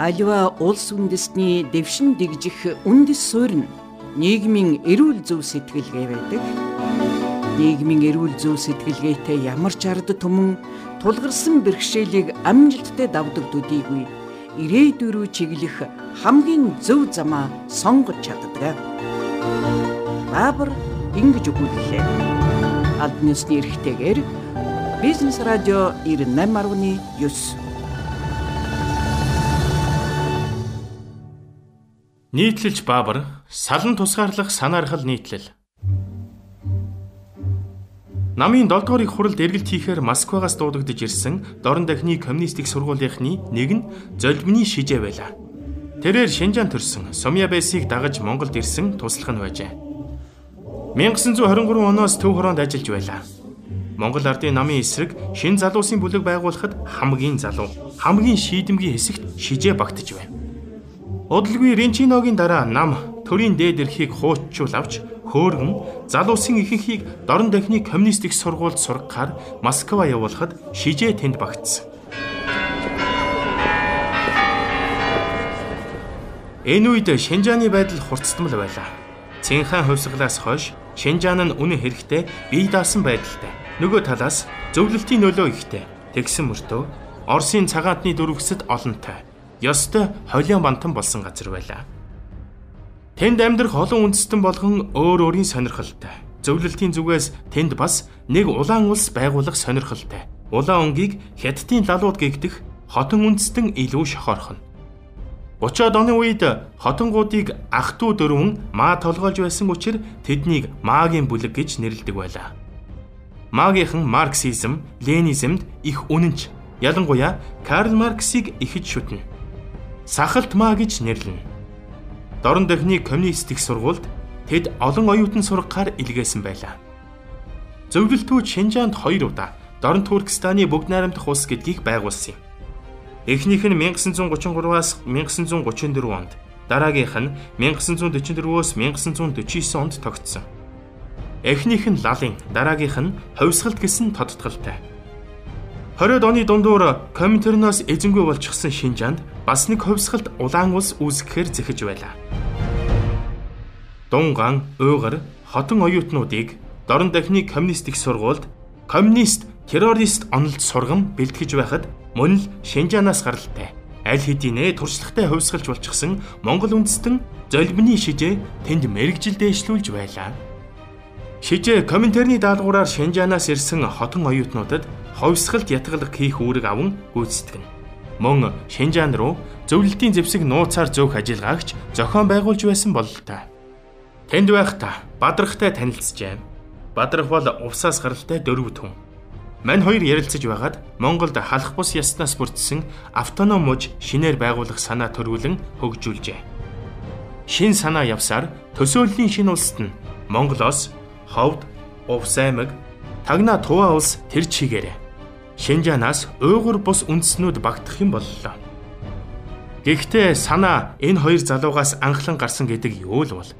Аливаа улс үндэстний дэвшин дэгжих үндэс суурь нь нийгмийн эрүүл зөв сэтгэлгээ байдаг. Нийгмийн эрүүл зөв сэтгэлгээтэй ямар ч ард түмэн тулгарсан бэрхшээлийг амжилттай давдаг төдийгүй ирээдүйн рүү чиглэх хамгийн зөв замаа сонгож чаддаг. Баабар ингэж өгүүллээ. Албанисны эрхтэйгээр Бизнес радио 98.9 Нийтлэлж Баабар салан тусгаарлах санаархал нийтлэл. Намын 7 дугаар их хуралд эргэлт хийхээр Москвагаас дуудагдж ирсэн дорн дахны коммунистик сургуулийнхны нэг нь золбины шижээ байлаа. Тэрээр Шинжаан төрсөн Сумья Бэсийг дагаж Монголд ирсэн туслах нь байжээ. 1923 оноос төв хороонд ажиллаж байлаа. Монгол Ардын намын эсрэг шин залуусын бүлэг байгуулахад хамгийн залуу, хамгийн шийдэмгий хэсэгт шижээ багтаж байна. Удалгүй Ренчиногийн дараа нам төрийн дээд эрхийг хууччул авч хөөргөн залуусын ихэнхийг дорн дахны коммунистик сургуульд сургахаар Москва явуулахад шижээ тэнд багтсан. Энэ үед Шинжааны байдал хурцтмал байлаа. Цинхан хувьсгалаас хойш Шинжаан нь үнэн хэрэгтээ бие даасан байдалтай. Нөгөө талаас зөвлөлтийн нөлөө ихтэй. Тэгсэн мөртөө Оросын цагаатны дөрвөсөд олонтой ёстой холион бантан болсон газар байлаа. Тэнд амьдрах олон үндэстэн болгон өөр өөрийн сонирхолтой. Зөвлөлтийн зүгээс тэнд бас нэг улаан улс байгуулах сонирхолтой. Улаан өнгийг хятадын лалууд гэгдэх хотон үндэстэн илүү шохорхон. 30-од оны үед хотонгуудыг ах トゥ дөрвөн маа толгойлж байсан учраас тэднийг магийн бүлэг гэж нэрлэдэг байлаа. Магийнхан марксизм, ленизмд их үнэнч. Ялангуяа Карл Марксыг ихэд шүтнэ сахалт маа гэж нэрлэнэ. Дорн дахны коммунистик сургуульд тэд олон оюутан сургахаар илгээсэн байлаа. Зөвлөлтүүд Шинжаанд 2 удаа Дорн Туркестаны бүгд найрамдах улс гэдгийг байгуулсан юм. Эхнийх нь 1933-аас 1934 онд, дараагийнх нь 1944-өөс 1949 онд тогтсон. Эхнийх нь лалын, дараагийнх нь ховсгалт гэсэн тодтголтой. 20-од оны дундуур Коминтерноос эзэнгүй болчихсон Шинжаанд бас нэг хөвсгөлд улаан улс үүсгэхээр зэхэж байлаа. Дунган, Уйгар, хотон оюутнуудыг дорн дахны коммунистик сургуульд коммунист террорист онолд сургам бэлтгэж байхад мөн л Шинжаанаас гаралтай аль хэдийнэ туршлагатай хөвсгөлж болчихсон Монгол үндэстэн золбины шижээ тэнд мэрэгжил дээшлүүлж байлаа. Шижээ комментарны даалгавраар Шинжаанаас ирсэн хотон оюутнуудад ховсгалт ятгалах хийх үүрэг аван гүйцэтгэнэ. Мөн Шинжаан руу зөвлөлтийн зэвсэг нууцаар зөөх ажиллагаач зохион байгуулж байсан бололтой. Тэнд байхдаа бадрахтай танилцжээ. Бадрах бол увсаас гаралтай дөрөв түн. Мань хоёр ярилцаж байгаад Монголд халах бус яснаас бүрдсэн автоном мужи шинээр байгуулах санаа төрүүлэн хөгжүүлжээ. Шин санаа явсаар төсөөллийн шин улсад нь Монголоос ховд, увс аймаг, тагна туваа улс тэр чигээрээ Шинжаанаас уйгур бус үндэснүүд багтах юм боллоо. Гэхдээ санаа энэ хоёр залуугаас анхлан гарсан гэдэг юу л бол.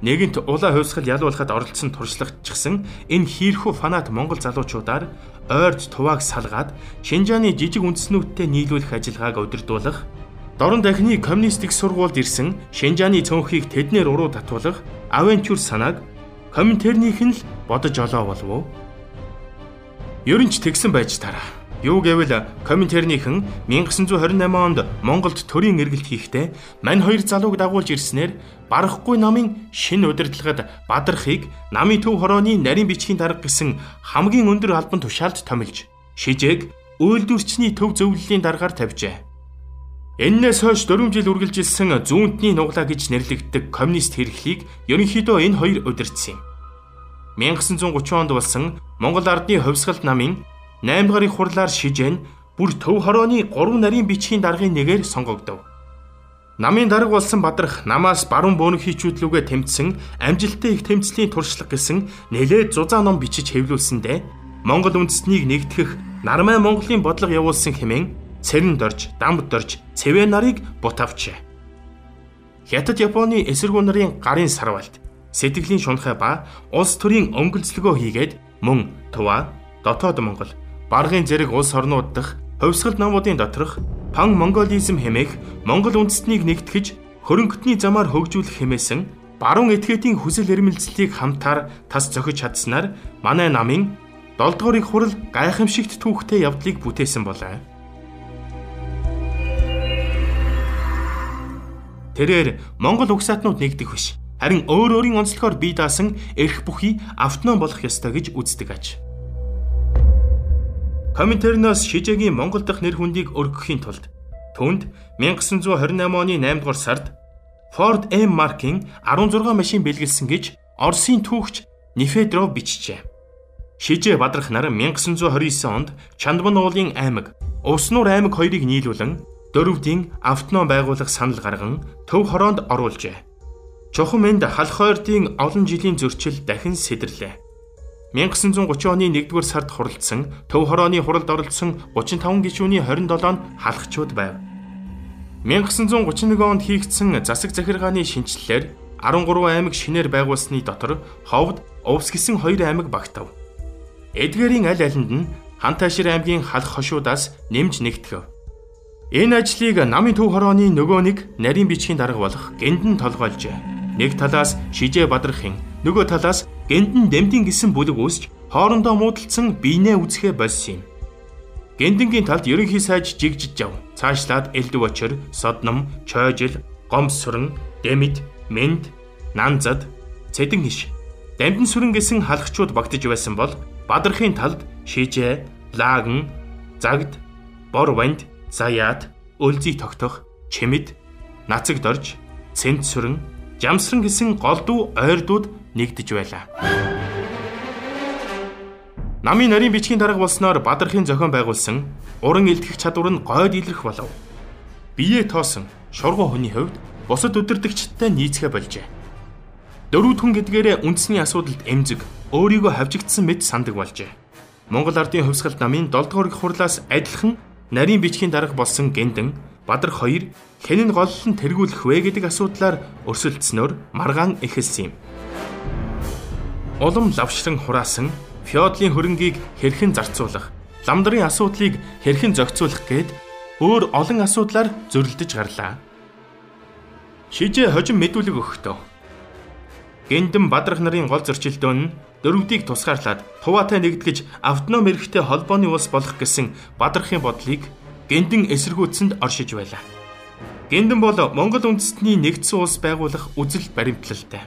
Нэгэнт улаан хувьсгал ялуулахад оролцсон туршлагачсан энэ хийрхүү фанат монгол залуучуудаар ойрд тувааг салгаад Шинжааны жижиг үндэснүүдтэй нийлүүлэх ажиллагааг удирдуулах Дорн дахны коммунистик сургуульд ирсэн Шинжааны цөөнхийг тэднэр уруу татуулах авентюр санааг комментэрнийх нь л бодож олоо болов уу? Ер нь ч тэгсэн байж тараа. Юу гэвэл комментарийнхэн 1928 онд Монголд төрийн эргэлт хийхдээ мань хоёр залууг дагуулж ирснээр барахгүй намын шин удирдлагад бадрахыг намын төв хорооны нарийн бичгийн дарга гэсэн хамгийн өндөр албан тушаалд томилж шижээг үйлдвэрчний төв зөвлөлийн даргаар тавьжээ. Эннээс хойш 4 жил үргэлжилсэн зүүнтний нуглаа гэж нэрлэгддэг коммунист хэрэглийг ерөнхийдөө энэ хоёр удирдсан юм. 1930 онд болсон Монгол ардны хувьсгалт намын 8 дугаар их хурлаар шижээн бүр төв хорооны 3 нарийн бичгийн даргын нэгээр сонгогдов. Намын дарга болсон бадрах намаас баруун бөөнөх хийчүүдлүүгээ тэмцсэн амжилттай их тэмцлийн туршлага гэсэн нэлээд зузаан ном бичиж хэвлүүлсэндээ Монгол үндэстнийг нэгтгэх Нармай Монголын бодлого явуулсан хэмээн цэрэн дорж, дамд дорж, цэвэ нарыг бутавчээ. Хятад Японы эсэргүү нарын гарын сарвалт сэтгэлийн шунхай ба улс төрийн өнгөлцлөгөө хийгээд мөн Тува, Дотоод Монгол, Баргын зэрэг улс орнууд дахь хувьсгал намуудын доторх пан монголизм хэмээх монгол үндэстнийг нэгтгэж хөрөнгөтний замаар хөгжүүлэх хэмээсэн баруун этгээдийн хүсэл эрмэлзлийг хамтаар тас зохиж чадсанаар манай намын 7 дугаар их хурал гайхамшигт түүхтэй явдлыг бүтээсэн болоо. Тэрээр Монгол угсаатнууд нэгдэх биш. Харин өөр өөрийн онцлогоор бие даасан эрх бүхий автоном болох ёстой гэж үздэг аж. Коминтерноос шижээгийн Монгол дахь нэр хүндийг өргөхийн тулд түүнд 1928 оны 8 дугаар сард Ford M маркийн 16 машин бэлгэлсэн гэж Оросын түүхч Нефедров бичжээ. Шижээ бадрах нар 1929 онд Чандман уулын аймаг, Уснуур аймаг хоёрыг нийлүүлэн дөрвдийн автоном байгуулах санал гарган төв хороонд оруулжээ. Чухам энд халах хойртын олон жилийн зөрчил дахин сэдэрлээ. 1930 оны 1-р сард хуралдсан Төв хорооны хуралд оролцсон 35 гишүүний 27 нь халахчуд байв. 1931 онд хийгдсэн засаг захиргааны шинжилэлээр 13 аймаг шинээр байгуулсны дотор Ховд, Увс гэсэн хоёр аймаг багтав. Эдгээрийн аль алинд нь Хантайшир аймгийн халах хошуудаас нэмж нэгтгэв. Энэ ажлыг намын төв хорооны нөгөө нэг нарийн бичгийн дарга болох Гэндэн толгойлжээ. Нэг талаас Шижээ Бадрахын, нөгөө талаас Гэндэн дэмдийн гисэн бүлэг үүсч хоорондоо муудалцсан биенээ үзэхэ болсон юм. Гэндэнгийн талд ерөнхий сайж жигжиж жав. Цаашлаад элдв очир, содном, чойжил, гомс сүрэн, дэмид, мэнд, нанзад, цэдэн хиш. Дамдын сүрэн гэсэн халагчууд багтаж байсан бол Бадрахын талд шижээ, лаган, загд, бор ванд, заяат, өлзий тогтох, чимэд, нацаг дорж, цэнт сүрэн, жамсран гэсэн голдуу ойрдууд нэгдэж байлаа. Намын нарийн бичгийн дарга болсноор Бадрахын зохион байгуулсан уран илтгэх чадвар нь гойд илрэх болов. Бие тоосон шургуу хүний хувьд бусад өдөрдөгчтэй нийцгээ болжээ. Дөрөв түн гэдгээрээ үндэсний асуудалд эмзэг өөрийгөө хавжигдсан мэт сандаг болжээ. Монгол ардын хувьсгалт намын 7 дугаар хурлаас адилхан нарийн бичгийн дарга болсон Гэндэн Бадрах хоёр хэн нь голлон тэргүүлэх вэ гэдэг асуудлаар өрсөлдснөөр маргаан эхэлсэн юм улам лавшран хураасан феодлын хөрөнгийг хэрхэн зарцуулах, ламдрын асуудлыг хэрхэн зохицуулах гээд өөр олон асуудлаар зөрөлдөж гарлаа. Шижээ хожим мэдүүлэг өгөхдөө. Гэндэн бадрах нарын гол зөрчилдөөн нь дөрвдийг тусгаарлаад хуваатай нэгтгэж автоном эрхтэй холбооны улс болох гэсэн бадрахын бодлыг Гэндэн эсэргүүцсэнд оршиж байлаа. Гэндэн бол Монгол үндэстний нэгдсэн улс байгуулах үзэл баримтлалтай.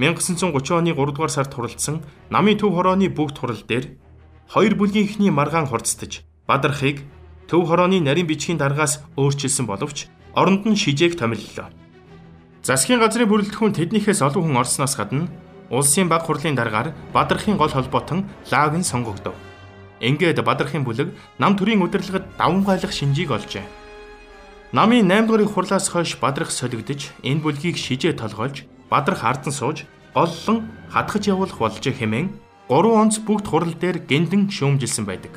1930 оны 3 дугаар сард хуралдсан намын төв хорооны бүгд хурал дээр хоёр бүлгийн ихний маргаан хурцтаж бадрахыг төв хорооны нарийн бичгийн даргаас өөрчилсөн боловч оронд нь шижээг томиллоо. Засгийн газрын бүрэлдэхүүн тэднийхээс олон хүн орсноос гадна улсын баг хурлын даргаар бадрахын гол холбоотон лаг нь сонгогдов. Ингээд бадрахын бүлэг нам төрийн удирдлагад даван гайлах шинжийг олжээ. Намын 8 дугаар хурлаас хойш бадрах солигдож энэ бүлгийг шижээ толгойлж бадрах ардан сууж голлон хадгаж явуулах болжээ хэмээн 3 онц бүгд хурал дээр гэнтэн шүүмжилсэн байдаг.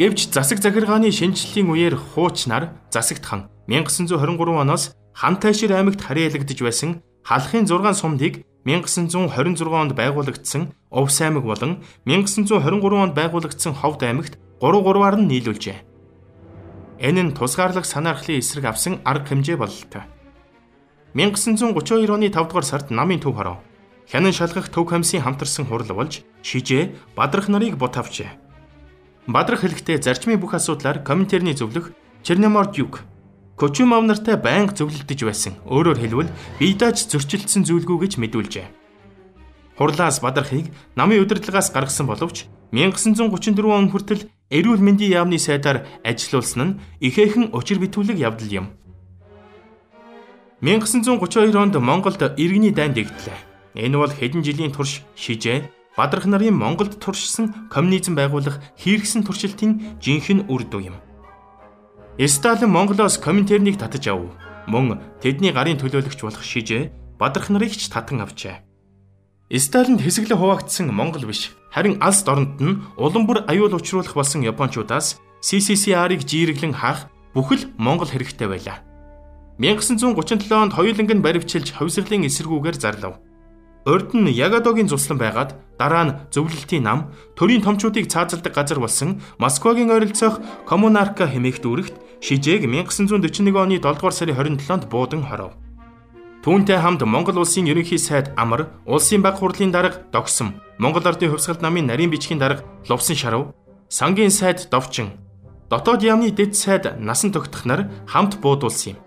Гэвч засаг захиргааны шинжиллийн үеэр хууч нар засагт хан 1923 оноос Хантайшир аймагт харьяалагдж байсан халахын 6 сумдыг 1926 онд байгуулагдсан Увс аймаг болон 1923 онд байгуулагдсан Ховд аймагт 3 3-аар нь нийлүүлжээ. Энэ нь тусгаарлах санаархлын эсрэг авсан арга хэмжээ бололтой. 1932 оны 5 дугаар сард намын төв хороо хянан шалгах төв комиссийн хамтарсан хурал болж шижээ бадрах нарыг бутавчээ. Бадрах хэлэхдээ зарчмын бүх асуудлаар комментарны зөвлөх Черномор Дюк Кочумав нартай байнга зөвлөлдөж байсан. Өөрөөр хэлбэл биедач зөрчилдсөн зүйлгүй гэж мэдүүлжээ. Хурлаас бадрахыг намын удирдлагаас гаргасан боловч 1934 он хүртэл эрүүл мэндийн яамны сайдаар ажиллаулсан нь ихээхэн учир битүүлэг явдал юм. 1932 онд Монголд иргэний дайн дэгдлээ. Энэ бол хэдэн жилийн турш шижээ Бадрах нарын Монголд туршсан коммунизм байгуулах хийргсэн туршилтын жинхэнэ үр дүн юм. Сталин Монголоос коминтернийг татаж ав. Мөн тэдний гарын төлөөлөгч болох шижээ Бадрах нарыг ч татан авчээ. Сталинд хэсэглэ хуваагдсан Монгол биш, харин алс дорнод нь улам бүр аюул учруулах болсон Япончуудаас CCCR-ыг жирэглэн хаах бүхэл Монгол хэрэгтэй байлаа. 1937 онд хоёуланг нь баривчилж ховсглийн эсэргүүгээр зарлав. Урд нь Ягадогийн цуслан байгаад Дараа нь зөвлөлтийн нам төрийн томчуудыг цаазалдаг газар болсон Москвагийн ойролцоох Коммунарка хэмээх дүүрэгт шижээг 1941 оны 7 дугаар сарын 27-нд буудан хоров. Түүнтэй хамт Монгол улсын ерөнхий сайд Амар, улсын баг хурлын дарга Догсом, Монгол Ардын хувьсгалт намын нарийн бичгийн дарга Лувсан Шарав, сангийн сайд Довчин, дотоод яамны дэд сайд Насан тогтох нар хамт буудуулсан юм.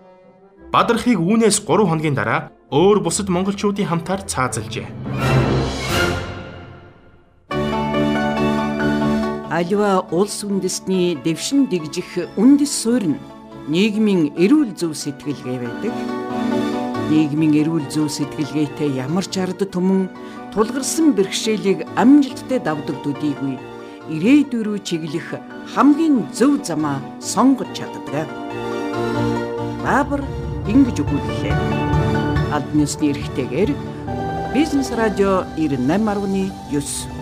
Бадрахыг үүнээс 3 хоногийн дараа өөр бусад монголчуудын хамтаар цаазалжээ. Аливаа улс үндэстний дэвшин дэгжих үндэс суурь нь нийгмийн эрүүл зөв сэтгэлгээ байдаг. Нийгмийн эрүүл зөв сэтгэлгээтэй ямар ч ард түмэн тулгарсан бэрхшээлийг амжилттай давдаг төдийгүй ирээдүйн рүү чиглэх хамгийн зөв замаа сонгож чаддаг. Баабар ингэж өгүүллээ. Албан ёсны эрхтэйгээр Бизнес радио 98.9